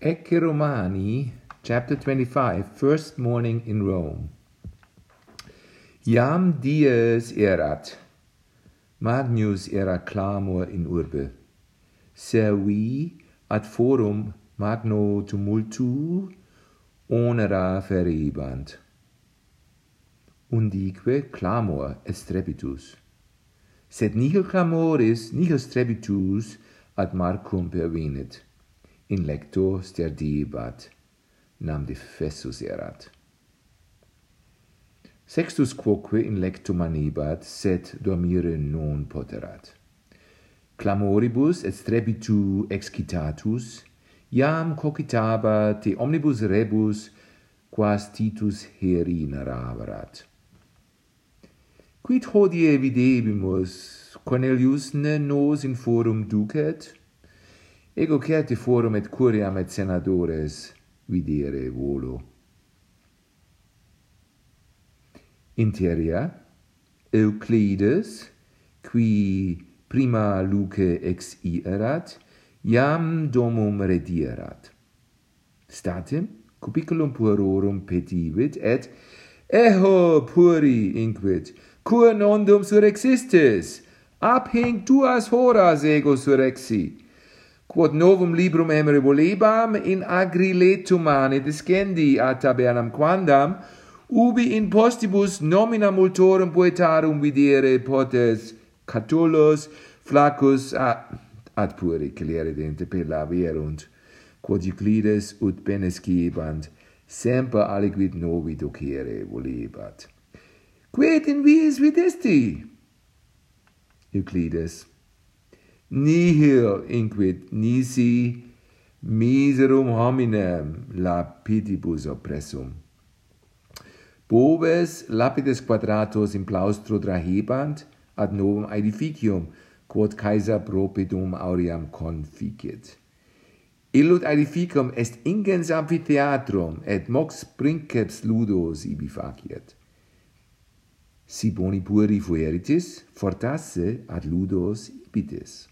Ecce Romani, chapter 25, first morning in Rome. Iam dies erat, magnus erat clamor in urbe. Servi ad forum magno tumultu onera feribant. Undique clamor estrepitus. Sed nihil clamoris, nihil strepitus ad marcum pervenit in lecto sterdibat, nam defessus erat. Sextus quoque in lecto manibat, sed dormire non poterat. Clamoribus et strebitu excitatus, iam cogitabat te omnibus rebus, quas titus heri naraverat Quid hodie videbimus, Cornelius ne nos in forum ducet? Ego ceati forum et curiam et senadores videre volo. Interia Euclides qui prima luce ex ierat iam domum redierat statim cupiculum puerorum petivit et eho puri inquit cur nondum surexistis ab hinc duas horas ego surexi quod novum librum emere volebam in agri letu mane descendi a tabernam quandam ubi in postibus nomina multorum poetarum videre potes Catullus Flaccus ad, ad puri celere dente per la verunt quod Euclides ut benescibant semper aliquid novi docere volebat. Quid in viis videsti? Euclides nihil inquit nisi miserum hominem lapidibus oppressum. Boves lapides quadratos in plaustro drahebant ad novum aedificium, quod Caesar propedum auream conficit. Illud aedificum est ingens amphitheatrum, et mox princeps ludos ibi faciet. Si boni pueri fueritis, fortasse ad ludos ibitis.